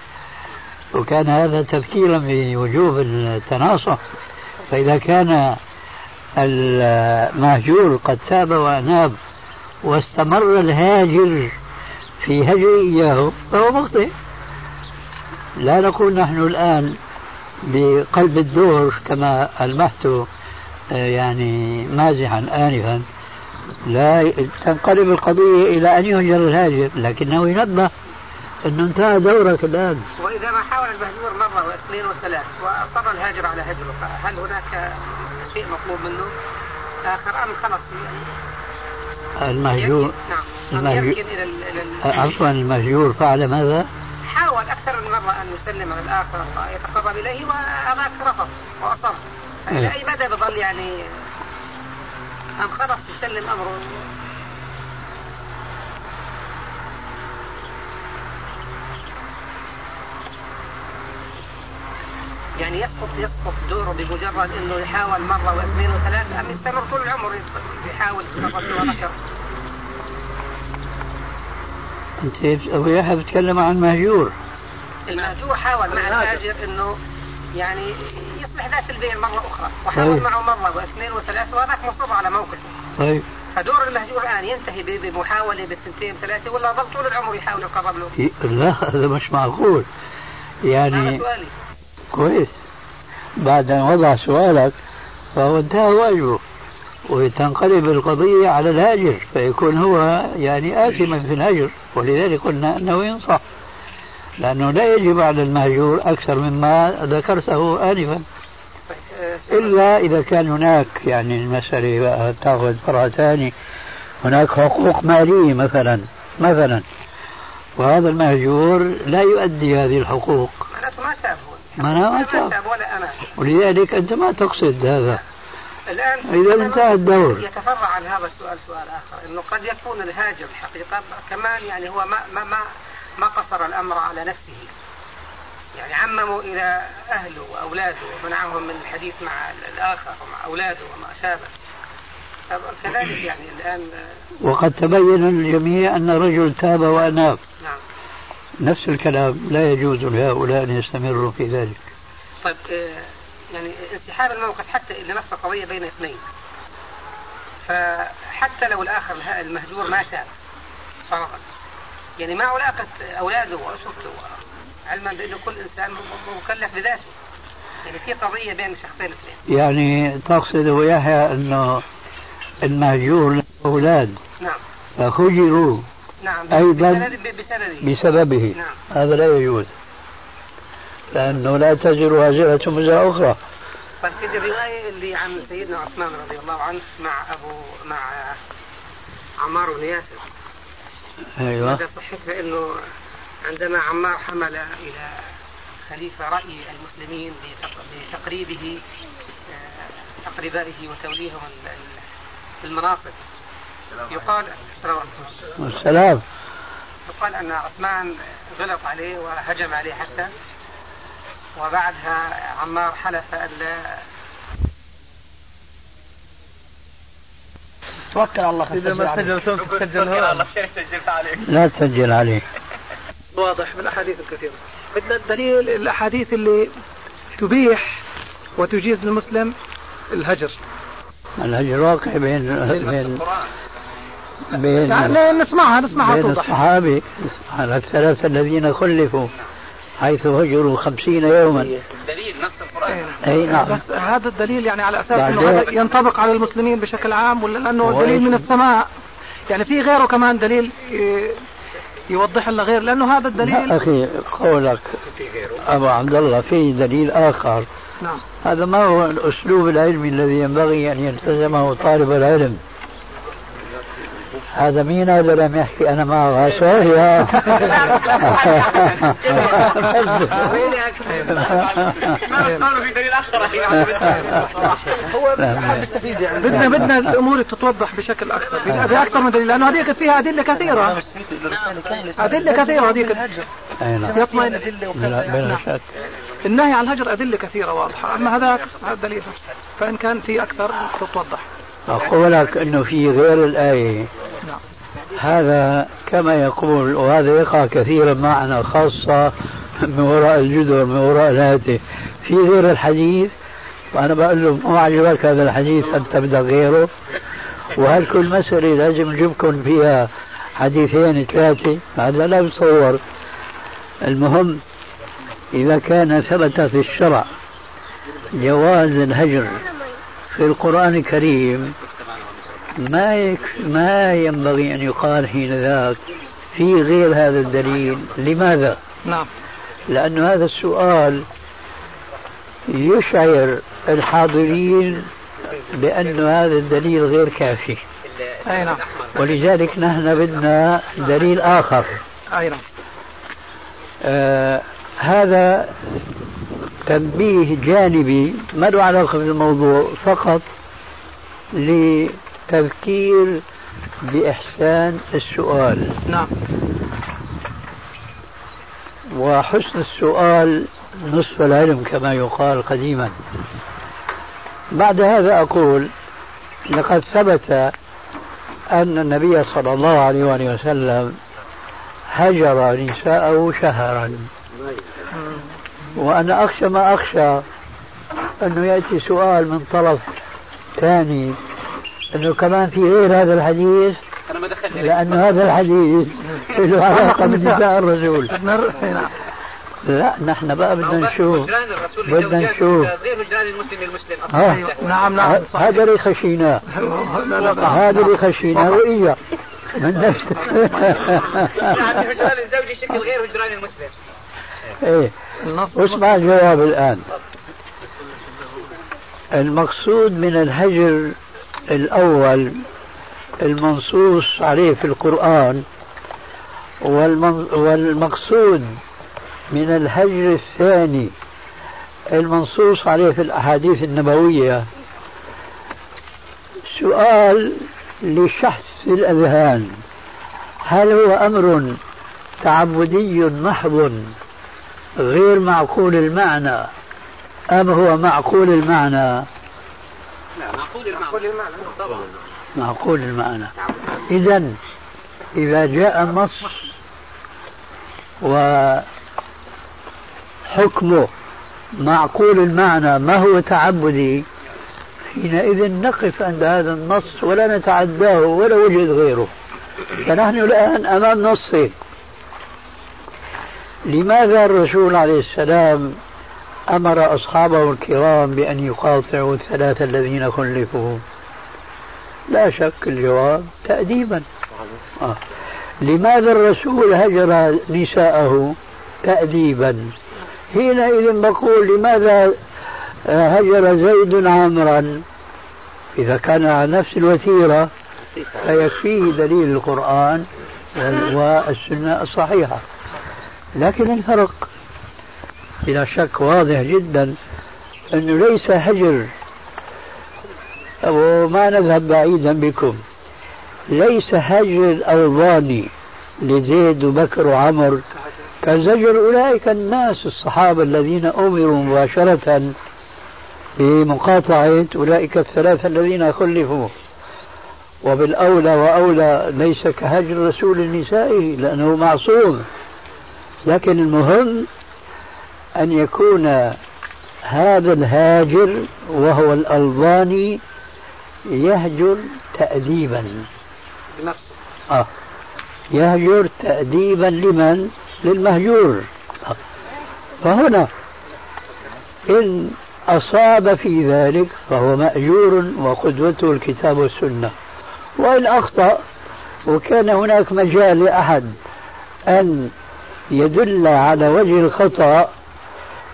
وكان هذا تذكيرا بوجوب التناصح فإذا كان المهجور قد تاب وأناب واستمر الهاجر في هجر إياه فهو مخطئ. لا نقول نحن الآن بقلب الدور كما ألمحت آه، يعني مازحا آنفا. لا تنقلب القضية إلى أن يهجر الهاجر لكنه ينبه أنه انتهى دورك الآن. وإذا ما حاول المهجور مرة واثنين وثلاث وأصر الهاجر على هجره فهل هناك شيء مطلوب منه؟ آخر أم خلاص؟ المهجور نعم. المهجور ال- عفوا المهجور فعل ماذا؟ حاول أكثر من مرة أن يسلم على الآخر يتقرب إليه وهذاك رفض وأصر. إلى أي مدى بظل يعني؟ أم خلاص يسلم أمره؟ يعني يسقط يسقط دوره بمجرد إنه يحاول مرة واثنين وثلاث أم يستمر طول العمر يحاول مرة وذكر أنت أبو يحيى بتكلم عن مهجور. المهجور حاول مع الهاجر إنه يعني يصلح ذات البين مرة أخرى. وحاول طيب. معه مرة واثنين وثلاث وهذاك مصر على موقفه. طيب. فدور المهجور الآن ينتهي بمحاولة بالثنتين ثلاثة ولا ظل طول العمر يحاول يقرب له؟ لا هذا مش معقول. هذا يعني سؤالي. كويس. بعد أن وضع سؤالك فهو انتهى واجبه وتنقلب القضية على الهاجر فيكون هو يعني آثما في الهجر ولذلك قلنا أنه ينصح لأنه لا يجب على المهجور أكثر مما ذكرته آنفا. إلا إذا كان هناك يعني المسألة تأخذ فرع ثاني هناك حقوق مالية مثلا مثلا. وهذا المهجور لا يؤدي هذه الحقوق. ما ما ما تاب. تاب ولا أنا. ولذلك أنت ما تقصد هذا. الآن إذا انتهى الدور. يتفرع عن هذا السؤال سؤال آخر إنه قد يكون الهاجر الحقيقة كمان يعني هو ما ما ما ما قصر الأمر على نفسه. يعني عمموا إلى أهله وأولاده ومنعهم من الحديث مع الآخر ومع أولاده وما شابه كذلك يعني الآن وقد تبين للجميع أن الرجل تاب وأناب. نعم. نفس الكلام لا يجوز لهؤلاء أن يستمروا في ذلك. طيب آه، يعني انسحاب الموقف حتى اذا نفس القضية بين اثنين. فحتى لو الآخر الها- المهجور ما تاب فرضا يعني مع علاقه أولاده وأسرته علما بانه كل إنسان م- مكلف بذاته. يعني في قضية بين الشخصين الاثنين يعني تقصد يحيى أنه المهجور له أولاد نعم. فهجروا نعم. أيضاً بسبب- بسببه بسببه. نعم. هذا لا يجوز. لأنه لا تزر وازرة وزر أخرى. في الرواية اللي عن سيدنا عثمان رضي الله عنه مع ابو مع عمار بن ياسر. أيوة. مدى صحتها انه عندما عمار حمل إلى خليفة رأي المسلمين بتق- بتقريبه آه، اقربائه وتوليهم ال- ال- المناصب يقال السلام يقال أن عثمان غلط عليه وهجم عليه حتى وبعدها عمار حلف الا توكل على الله إذا ما سجلتم تسجل هون. لا تسجل عليه. واضح من الأحاديث الكثيرة. بدنا الدليل الأحاديث اللي تبيح وتجيز للمسلم الهجر. الهجر واقع بين بين بين لا نسمعها نسمعها بين الصحابة على الثلاثة الذين خلفوا حيث هجروا خمسين يوما. دليل نص القرآن. أي نعم. بس هذا الدليل يعني على أساس بعدين- انه هذا ينطبق على المسلمين بشكل عام ولا لأنه هو دليل من؟ السماء؟ يعني في غيره كمان دليل إيه، يوضح لنا غير لأنه هذا الدليل لا أخي قولك أبو عبد الله في دليل آخر. نعم. هذا ما هو الأسلوب العلمي الذي ينبغي أن يلتزمه طالب العلم. هذا مين هذا لم يحكي سوريا في دليل اخر هو بدنا بدنا الأمور تتوضح بشكل أكثر في أكثر من دليل لأنه هذيك فيها أدلة كثيرة. أدلة كثيرة هذيك. نعم. يطمئن. بلا شك النهي عن الهجر أدلة كثيرة واضحة أما هذاك هذا دليل. فإن كان في أكثر تتوضح. أقول لك أنه في غير الآية. نعم. هذا كما يقول وهذا يقع كثيرا معنا خاصة من وراء الجدر من وراء الهاتف. في غير الحديث وأنا بقول له ما عجبك هذا الحديث أن تبدأ غيره. وهل كل مسألة لازم نجيبكم فيها حديثين ثلاثة؟ هذا لا يتصور المهم إذا كان ثبت في الشرع جواز الهجر في القرآن الكريم ما ما ينبغي أن يقال حين ذاك في غير هذا الدليل. لماذا؟ نعم. لأن هذا السؤال يشعر الحاضرين بأن هذا الدليل غير كافي. أي نعم. ولذلك نحن بدنا دليل آخر. أي نعم. آه هذا تنبيه جانبي ما له علاقة بالموضوع فقط لتذكير بإحسان السؤال. نعم. وحسن السؤال نصف العلم كما يقال قديما. بعد هذا أقول لقد ثبت أن النبي صلى الله عليه وآله وسلم هجر نساءه شهرا. وأنا أخشى ما أخشى أنه يأتي سؤال من طرف ثاني أنه كمان في غير هذا الحديث أنا ما دخلت لأن هذا الحديث له علاقة بنساء الرسول. نعم. لا نحن بقى بدنا نشوف. بدنا نشوف. غير هجران المسلم للمسلم ها. أصلا نعم نعم. هذا اللي خشيناه. هذا اللي خشيناه وإياه. من نفس يعني هجران الزوج شكل غير هجران المسلم. إيه. واسمع الجواب الآن. المقصود من الهجر الأول المنصوص عليه في القرآن والمن والمقصود من الهجر الثاني المنصوص عليه في الأحاديث النبوية سؤال لشحذ الأذهان. هل هو أمر تعبدي محض غير معقول المعنى. أم هو معقول المعنى؟ كل المعنى. طبعا. معقول المعنى. إذا إذا جاء النص وحكمه معقول المعنى ما هو تعبدي؟ حينئذ نقف عند هذا النص ولا نتعداه ولا وجد غيره. فنحن الآن أمام نصين. لماذا الرسول عليه السلام أمر أصحابه الكرام بأن يقاطعوا الثلاثة الذين خلفوا لا شك الجواب تأديبا. آه. لماذا الرسول هجر نساءه تأديبا؟ حينئذ بقول لماذا هجر زيد عمرا؟ إذا كان على نفس الوتيرة فيكفيه دليل القرآن والسنة الصحيحة. لكن الفرق بلا شك واضح جدا أنه ليس هجر وما نذهب بعيدا بكم. ليس هجر الألباني لزيد وبكر وعمر. كزجر أولئك الناس الصحابة الذين أمروا مباشرة بمقاطعة أولئك الثلاثة الذين خلفوا. وبالأولى وأولى ليس كهجر رسول النساء لأنه معصوم. لكن المهم أن يكون هذا الهاجر وهو الألباني يهجر تأديبا بنفسه آه. يهجر تأديبا لمن؟ للمهجور آه. فهنا إن أصاب في ذلك فهو مأجور وقدوته الكتاب والسنة وإن أخطأ وكان هناك مجال لأحد أن يدل على وجه الخطأ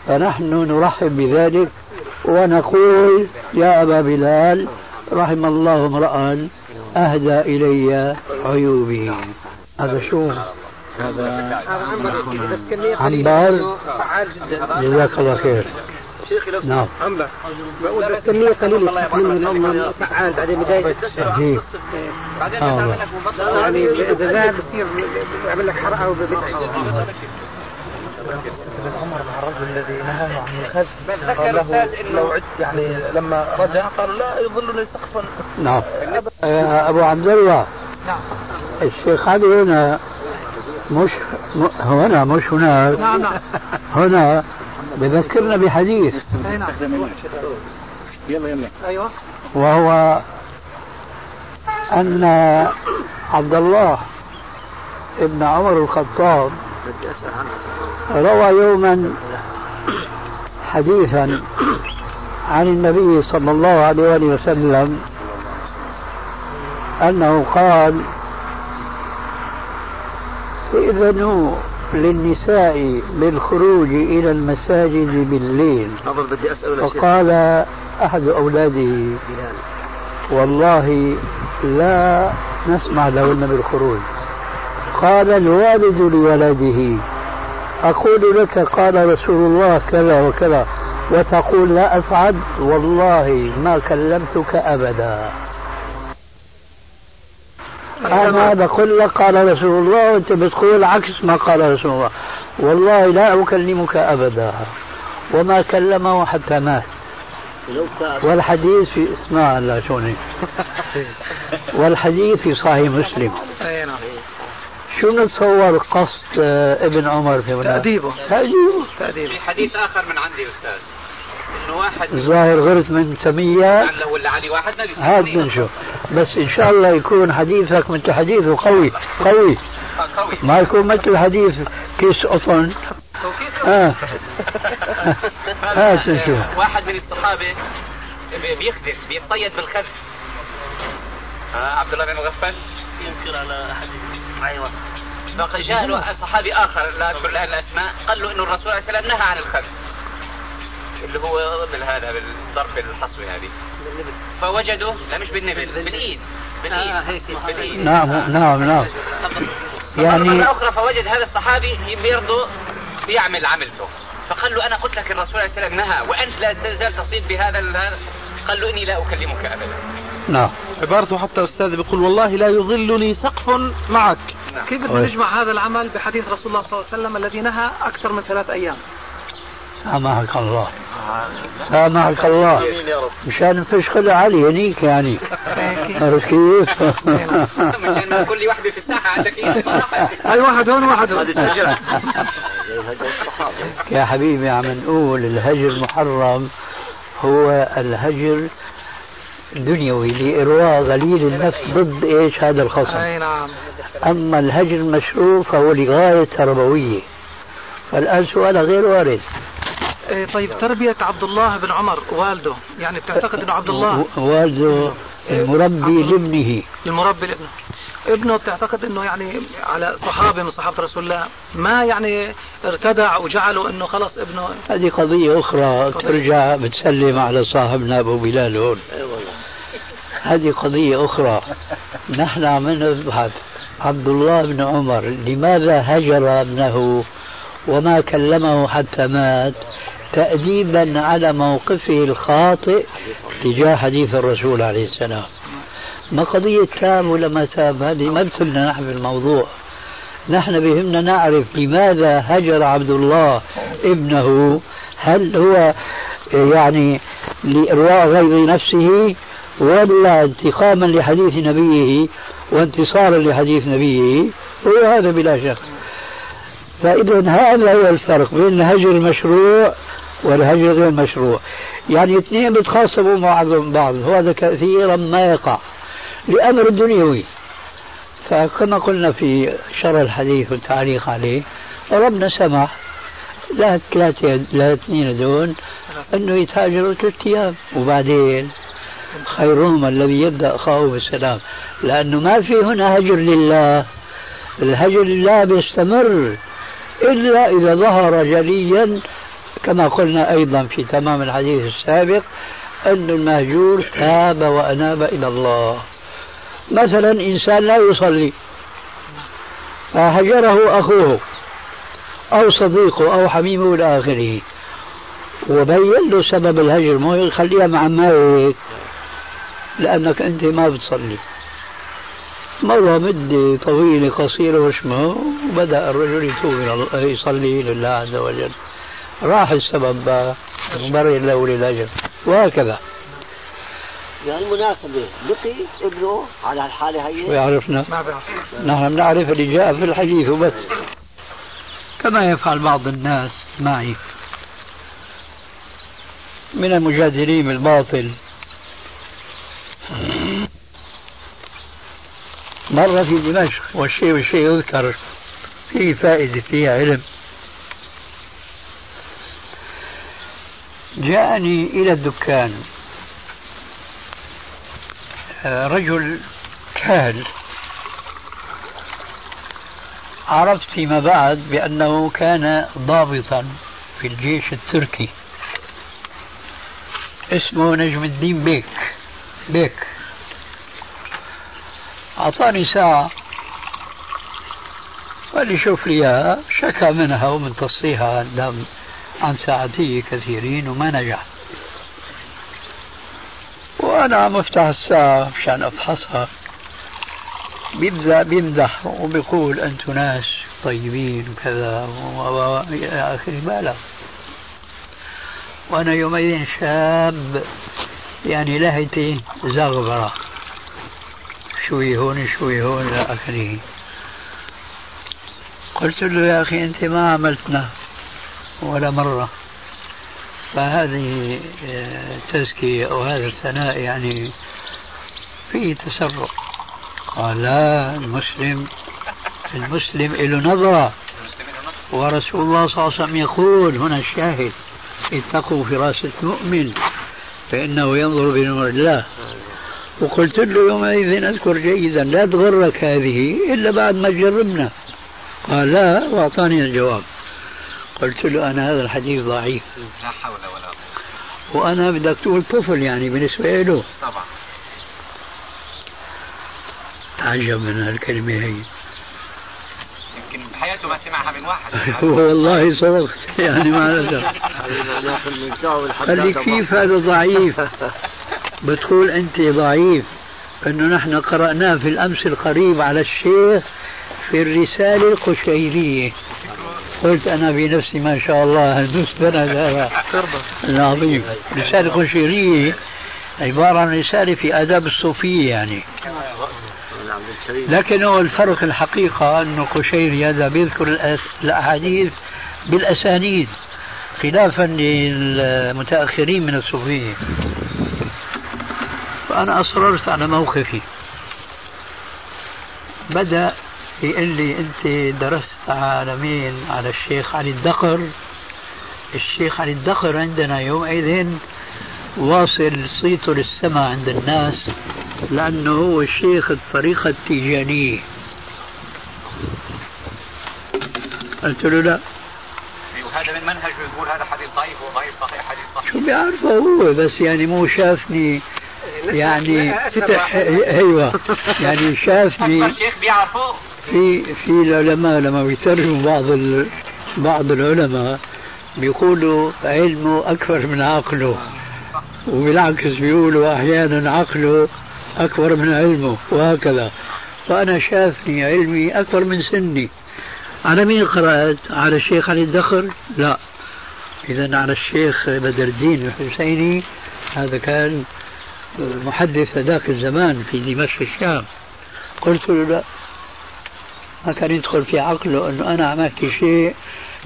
فنحن نرحب بذلك ونقول يا أبا بلال رحم الله امرأ أهدى إلي عيوبي. هذا شو؟ هذا جدا جزاك الله خير. شيخي لو نعم. بقول بس كمية قليلة. فعال بعدين بداية بعدين مبطل. يعني إذا زاد بصير لك حرقة مع الرجل الذي نهاه عن الخز ذكر لو عدت يعني لما رجع قالوا لا يظلني سقفا نعم. آه، أبو عبد الله. نعم. الشيخ علي هنا مش هنا مش هناك نعم نعم. هنا بذكرنا بحديث. أي نعم أيوه. وهو أن عبد الله ابن عمر الخطاب روى يوما حديثا عن النبي صلى الله عليه وآله وسلم أنه قال ائذنوا للنساء بالخروج إلى المساجد بالليل. بدي أسأل فقال أحد أولاده والله لا نسمع لهن بالخروج. قال الوالد لولده أقول لك قال رسول الله كذا وكذا وتقول لا أفعل والله ما كلمتك أبدا. أنا بقول لك قال رسول الله وأنت بتقول عكس ما قال رسول الله. والله لا أكلمك أبدا. وما كلمه حتى مات. والحديث في اسمع لا شوني. والحديث في صحيح مسلم. نعم. شو نتصور قصد آه، ابن عمر في هنا؟ تأديبه. تأديبه. تأديب في حديث آخر من عندي أستاذ. واحد. الظاهر غرت من تمية لعله ولا علي واحد؟ ما بيصير هاد بنشوف بس إن شاء الله يكون حديثك مثل حديثه قوي قوي. آه، قوي. ما يكون مثل حديث كيس قطن آه. هات نشوف واحد من الصحابة بي- بيخدم بيصيد بالخز آه عبد الله بن مغفل ينكر على أحد. أيوه. فجاء له صحابي آخر لا اذكر الان الأسماء. قال له إنه الرسول عليه السلام نهى عن الخز اللي هو ضمن هذا بالضرب الحصوي هذه. فوجدوا لا مش بالنبل بالايد بالايد آه، هيك. بالايد نعم نعم نعم. يعني مرة أخرى فوجد هذا الصحابي برضه بيعمل عملته. فقال له أنا قلت لك الرسول عليه السلام نهى وأنت لا تزال تصيد بهذا ال- قال له إني لا أكلمك أبدا. نعم. عبارته حتى أستاذ بيقول والله لا يظلني سقف معك. كيف بدنا نجمع هذا العمل بحديث رسول الله صلى الله عليه وسلم الذي نهى أكثر من ثلاث أيام؟ سامحك الله. سامحك الله. مشان نفشخل علي هنيك يعني. عرفت كيف؟ مشان كل واحدة في الساحة عندك أي واحد هون وواحد هون. يا حبيبي عم نقول الهجر محرم هو الهجر دنيوي لإرواء غليل النفس ضد إيش؟ هذا الخصم. أي نعم. أما الهجر المشروع فهو لغاية تربوية. فالآن سؤال غير وارد. طيب تربية عبد الله بن عمر والده يعني بتعتقد إنه عبد الله والده المربي لابنه. المربي لابنه. ابنه بتعتقد إنه يعني على صحابه من صحابة رسول الله ما يعني ارتدع وجعله إنه خلص ابنه. هذه قضية أخرى ترجع بتسلم على صاحبنا أبو بلال هون. هذه قضية أخرى. نحن عم نبحث عبد الله بن عمر لماذا هجر ابنه وما كلمه حتى مات تأديبا على موقفه الخاطئ تجاه حديث الرسول عليه السلام. ما قضية تاب ولا ما تاب هذه ما بتهمنا نحن في الموضوع. نحن بهمنا نعرف لماذا هجر عبد الله ابنه. هل هو يعني لإرواء غيظ نفسه ولا انتقاما لحديث نبيه وانتصارا لحديث نبيه؟ هو هذا بلا شك. فإذا هذا هو الفرق بين الهجر المشروع والهجر غير المشروع يعني اثنين بيتخاصموا مع بعضهم بعض. وهذا كثيرا ما يقع. لأمر دنيوي. فكما قلنا في شرح الحديث والتعليق عليه ربنا سمح. لا ثلاثة لا اثنين دون أنه يتهاجروا ثلاث أيام. وبعدين خيرهم الذي يبدأ أخاه بالسلام. لأنه ما في هنا هجر لله. الهجر لا بيستمر. إلا إذا ظهر جليا كما قلنا أيضا في تمام الحديث السابق أن المهجور تاب وأناب إلى الله. مثلا إنسان لا يصلي فهجره أخوه أو صديقه أو حميمه إلى آخره. وبين له سبب الهجر مو يخليها مع مالك لأنك أنت ما بتصلي. مر مدة طويلة قصيرة وشمه وبدأ الرجل يتوب يصلي لله عز وجل. راح السبب مبرر له للأجر وهكذا. يعني المناسبة بقي ابنه على الحالة هي؟ ويعرفنا. نحن نعرف اللي جاء في الحديث وبس. كما يفعل بعض الناس معي. من المجادلين بالباطل مرة في دمشق. والشيء والشيء يذكر فيه فائدة فيه علم. جاءني إلى الدكان. آه، رجل كهل عرفت فيما بعد بأنه كان ضابطا في الجيش التركي. اسمه نجم الدين بيك. بيك. أعطاني ساعة قال لي شوف لي إياها شكى منها ومن تصيها عن ساعتي كثيرين وما نجح. وأنا عم أفتح الساعة مشان أفحصها. بيبدأ بيمدح وبيقول أنتم ناس طيبين وكذا وإلى آخره ما وأنا يومئذ شاب يعني لهيتي زغبرة. شوي هون شوي هون إلى آخره. قلت له يا أخي أنت ما عملتنا ولا مرة. فهذه التزكية أو هذا الثناء يعني فيه تسرع قال لا المسلم المسلم له نظرة. ورسول الله صلى الله عليه وسلم يقول هنا الشاهد اتقوا فراسة المؤمن فإنه ينظر بنور الله. وقلت له يومئذ أذكر جيدا لا تغرك هذه إلا بعد ما جربنا. قال لا وأعطاني الجواب. قلت له أنا هذا الحديث ضعيف. لا حول ولا قوة. وأنا بدك تقول طفل يعني بالنسبة له. طبعا. تعجب من هالكلمة هي. يمكن بحياته ما سمعها من واحد. والله صدقت يعني ما قال لي كيف هذا ضعيف؟ بتقول أنت ضعيف أنه نحن قرأناه في الأمس القريب على الشيخ في الرسالة القشيرية. قلت أنا بنفسي ما شاء الله المستند هذا العظيم. رسالة قشيرية عبارة عن رسالة في آداب الصوفية يعني. لكن هو الفرق الحقيقة أنه قشيري هذا بيذكر الأحاديث بالأسانيد خلافا للمتأخرين من الصوفية فأنا أصررت على موقفي. بدأ يقول لي أنت درست على مين على الشيخ علي الدقر. الشيخ علي الدقر عندنا يومئذ واصل صيته للسماء عند الناس لأنه هو الشيخ الطريقة التيجانية قلت له لا. وهذا من منهجه يقول هذا حديث ضعيف وضعيف صحيح حديث صحيح. شو بيعرفه هو؟ بس يعني مو شافني. يعني فتح أيوه. يعني شافني الشيخ بيعرفه في في العلماء لما بيترجموا بعض بعض العلماء بيقولوا علمه أكبر من عقله. وبالعكس بيقولوا أحيانا عقله أكبر من علمه وهكذا. فانا شافني علمي أكبر من سني. على مين قرأت؟ على الشيخ علي الدخر؟ لا. إذا على الشيخ بدر الدين الحسيني. هذا كان محدث ذاك الزمان في دمشق الشام. قلت له لا ما كان يدخل في عقله إنه أنا عملت شيء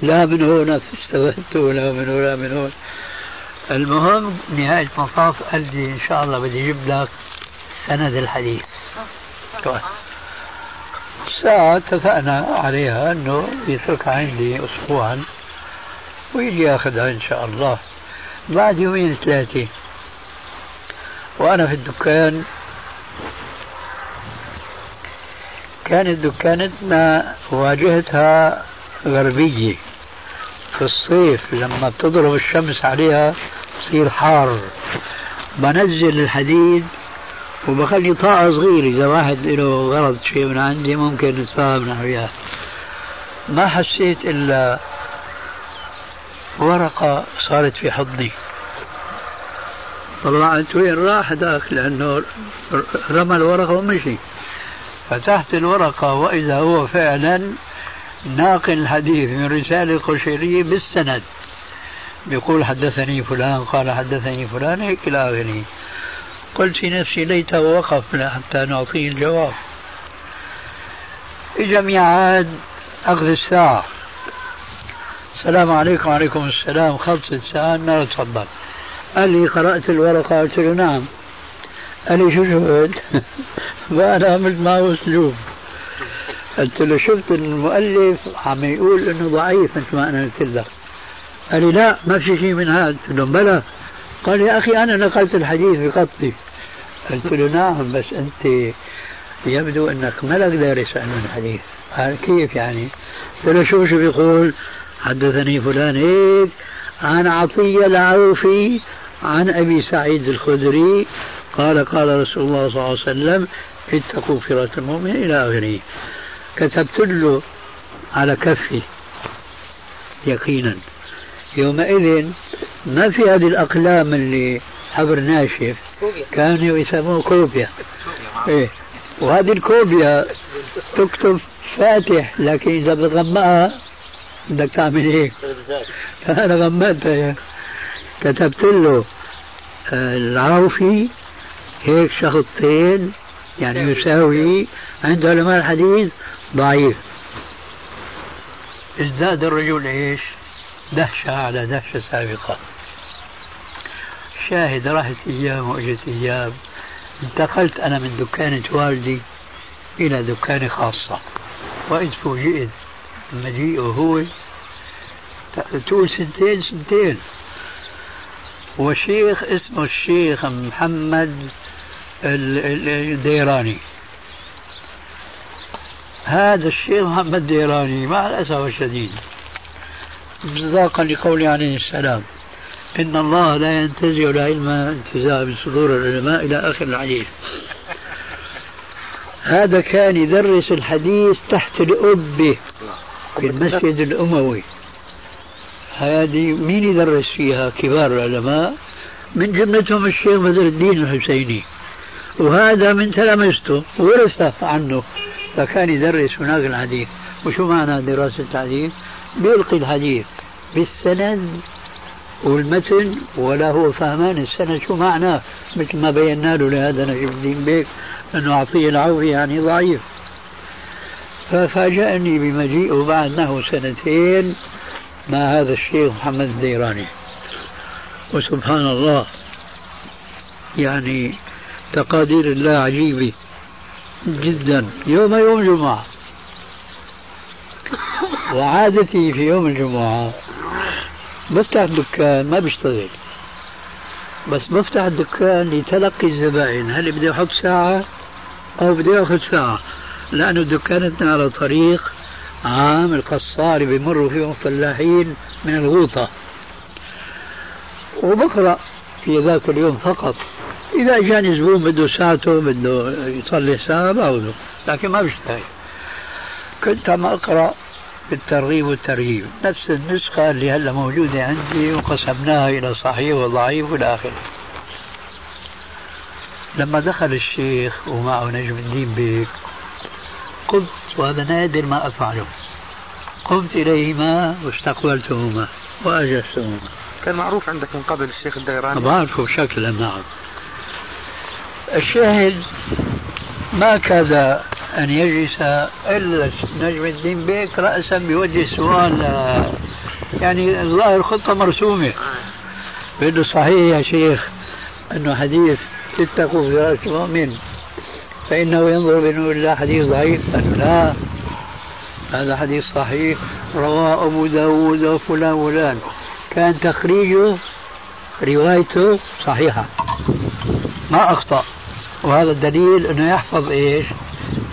لا من هنا استفدت ولا من هنا من هنا المهم نهاية المطاف قال لي إن شاء الله بدي أجيب لك سند الحديث. ساعة اتفقنا عليها أنه يتركها عندي أسبوعا ويجي ياخذها إن شاء الله. بعد يومين ثلاثة وأنا في الدكان. كانت دكانتنا واجهتها غربية. في الصيف لما بتضرب الشمس عليها تصير حار. بنزل الحديد وبخلي طاقة صغيرة. إذا واحد له غرض شيء من عندي ممكن نتفاهم نحن وياه ما حسيت إلا ورقة صارت في حضني. طلعت وين راح ذاك لأنه رمى الورقة ومشي. فتحت الورقة وإذا هو فعلا ناقل الحديث من رسالة القشيرية بالسند. بيقول حدثني فلان قال حدثني فلان هيك إلى آخره. قلت في نفسي ليته وقف حتى نعطيه الجواب. إجا ميعاد أخذ الساعة. السلام عليكم وعليكم السلام. خلصت الساعة ما تفضل. قال لي قرأت الورقة قلت له نعم. قال لي شو شفت؟ وأنا عملت معه أسلوب. قلت له شفت المؤلف عم يقول إنه ضعيف مثل ما أنا قلت لك. قال لي لا ما في شيء من هذا. قلت له بلى. قال يا أخي أنا نقلت الحديث بخطي قلت له نعم بس أنت يبدو إنك ملك دارس علم الحديث. قال كيف يعني؟ قلت له شو شو بيقول؟ حدثني فلان هيك. عن عطية العوفي عن أبي سعيد الخدري قال قال رسول الله صلى الله عليه وسلم اتقوا فرة المؤمن إلى آخره. كتبت له على كفي يقينا. يومئذ ما في هذه الأقلام اللي حبر ناشف كانوا يسموه كوبيا. إيه. وهذه الكوبيا تكتب فاتح لكن إذا بتغمقها بدك تعمل هيك فأنا غمقتها. كتبت له آه، العوفي هيك شخطين يعني يساوي. عند علماء الحديث ضعيف. ازداد الرجل إيش؟ دهشة على دهشة سابقة. شاهد راحت أيام وأجت أيام انتقلت أنا من دكانة والدي إلى دكانة خاصة. واذ فوجئت مجيئه هو تقول سنتين سنتين. وشيخ اسمه الشيخ محمد الديراني. هذا الشيخ محمد ديراني مع الأسف الشديد. مصداقا لقوله عليه السلام. إن الله لا ينتزع العلم انتزاع من صدور العلماء إلى آخر الحديث. هذا كان يدرس الحديث تحت الأبة في المسجد الأموي. هذه مين يدرس فيها كبار العلماء؟ من جملتهم الشيخ بدر الدين الحسيني. وهذا من تلامذته ورث عنه فكان يدرس هناك الحديث. وشو معنى دراسة الحديث؟ بيلقي الحديث بالسند والمتن ولا هو فهمان السند. شو معناه مثل ما بينا له لهذا نجم الدين بيك أنه أعطيه العوفي يعني ضعيف. ففاجأني بمجيئه بعد نحو سنتين. مع هذا الشيخ محمد الديراني. وسبحان الله يعني تقادير الله عجيبة جدا يوم يوم جمعة. وعادتي في يوم الجمعة بفتح دكان ما بشتغل. بس بفتح الدكان لتلقي الزبائن هل بدي أحط ساعة أو بدي أخذ ساعة؟ لأنه دكانتنا على طريق عام القصار بمروا فيهم فلاحين من الغوطة. وبقرأ في ذاك اليوم فقط إذا جاني زبون بده ساعته بده يصلي ساعة باخذه لكن ما بشتغل كنت عم أقرأ في الترغيب والترهيب. نفس النسخة اللي هلأ موجودة عندي وقسمناها إلى صحيح وضعيف وإلى آخره. لما دخل الشيخ ومعه نجم الدين بيك قمت وهذا نادر ما أفعله. قمت إليهما واستقبلتهما وأجلستهما كان معروف عندك من قبل الشيخ الديراني. بعرفه بشكل نعم الشاهد ما كاد أن يجلس إلا نجم الدين بيك رأسا بوجه السؤال يعني الظاهر خطة مرسومة. بأنه صحيح يا شيخ أنه حديث اتقوا فراش المؤمن فإنه ينظر بنور الله حديث ضعيف قال لا هذا حديث صحيح رواه أبو داود وفلان وفلان. كان تخريجه روايته صحيحة. ما أخطأ. وهذا الدليل أنه يحفظ إيش؟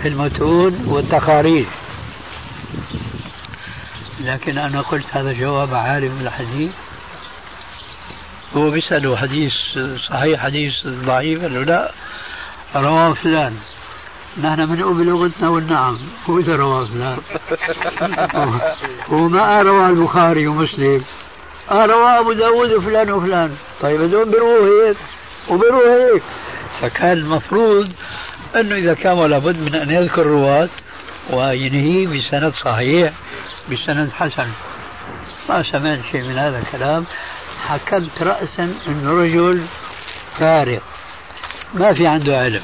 المتون والتقارير. لكن أنا قلت هذا جواب عالم الحديث. هو بيسأله حديث صحيح حديث ضعيف قال له لا. رواه فلان. نحن بنقول بلغتنا والنعم. هو إذا رواه فلان. هو ما رواه البخاري ومسلم. رواه أبو داود وفلان وفلان. طيب هذول بيرووا هيك؟ وبيرووا هيك. فكان المفروض أنه إذا كان لابد من أن يذكر رواة وينهي بسند صحيح بسند حسن. ما سمعت شيء من هذا الكلام. حكمت رأسا أنه رجل فارغ ما في عنده علم.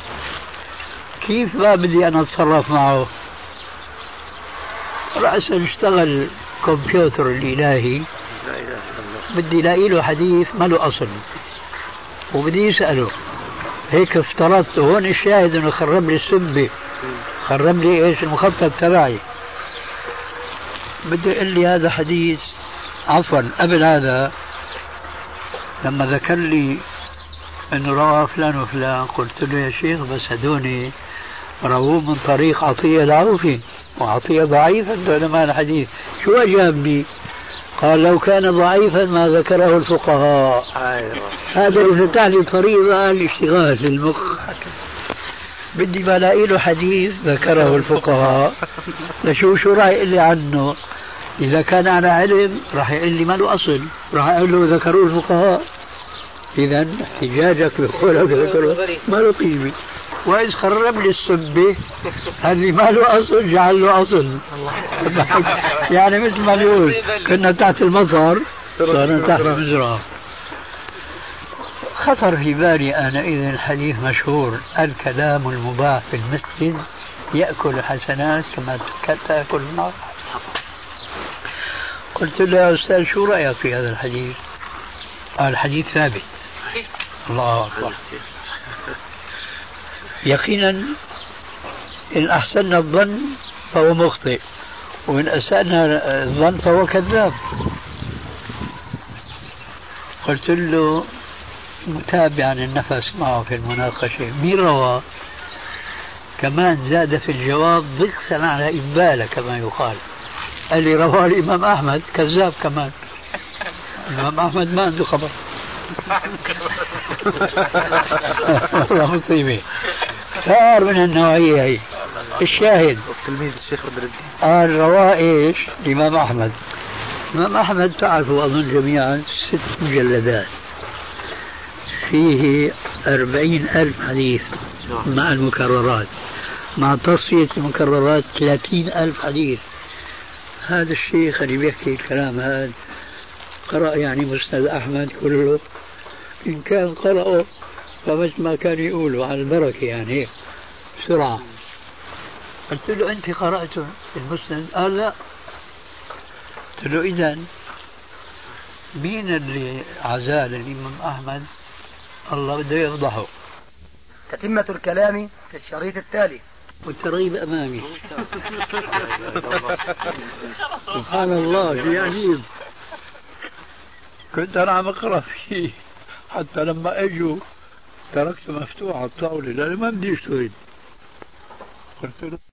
كيف ما بدي أنا أتصرف معه؟ رأسا اشتغل كمبيوتر الإلهي. بدي لاقي له حديث ما له أصل. وبدي يسأله. هيك افترضت هون الشاهد إنه خرب لي السبة. خرب لي إيش؟ المخطط تبعي. بده يقول لي هذا حديث. عفوا قبل هذا لما ذكر لي انه رواه فلان وفلان. قلت له يا شيخ بس هدوني رووه من طريق عطية العوفي وعطية ضعيف عند علماء الحديث شو أجابني قال لو كان ضعيفا ما ذكره الفقهاء. أيوة. هذا يفتح لي طريقة الاشتغال للمخ بدي بلاقي له حديث ذكره الفقهاء. لشوف شو راح يقول لي عنه. إذا كان على علم راح يقول لي ما له أصل. راح أقول له ذكروه الفقهاء. إذا احتجاجك بقولك ذكروه ما له قيمة. وإذ خرب لي السبة اللي ما له أصل؟ جعل له أصل. يعني مثل ما نقول كنا تحت المطر صرنا تحت المزرعة. خطر في بالي آنئذ الحديث مشهور الكلام المباح في المسجد يأكل حسنات كما تأكل النار. قلت له يا أستاذ شو رأيك في هذا الحديث؟ قال الحديث ثابت. الله أكبر. يقينا إن أحسننا الظن فهو مخطئ وإن أسأنا الظن فهو كذاب. قلت له متابعا النفس معه في المناقشة. مين روى؟ كمان زاد في الجواب ضغطا على إبالة كما يقال. قال لي رواه الإمام أحمد كذاب كمان. الإمام أحمد ما عنده خبر. مصيبة صار من النوعية هي. الشاهد. تلميذ الشيخ بدر الدين إيش؟ الإمام أحمد. الإمام أحمد تعرفوا أظن جميعا ست مجلدات. فيه أربعين ألف حديث مع المكررات. مع تصفية المكررات ثلاثين ألف حديث. هذا الشيخ اللي بيحكي الكلام هذا قرأ يعني مسند أحمد كله إن كان قرأه فمثل ما كان يقولوا على البركة يعني بسرعة. قلت له أنت قرأت المسند؟ قال لا. قلت له إذا مين اللي عزال الإمام أحمد؟ الله بده يفضحه تتمة الكلام في الشريط التالي. والترغيب أمامي. سبحان الله شيء عجيب. كنت أنا عم أقرأ فيه. حتى لما اجوا تركته مفتوح على الطاولة لأنه ما بدي اشتغل قلت له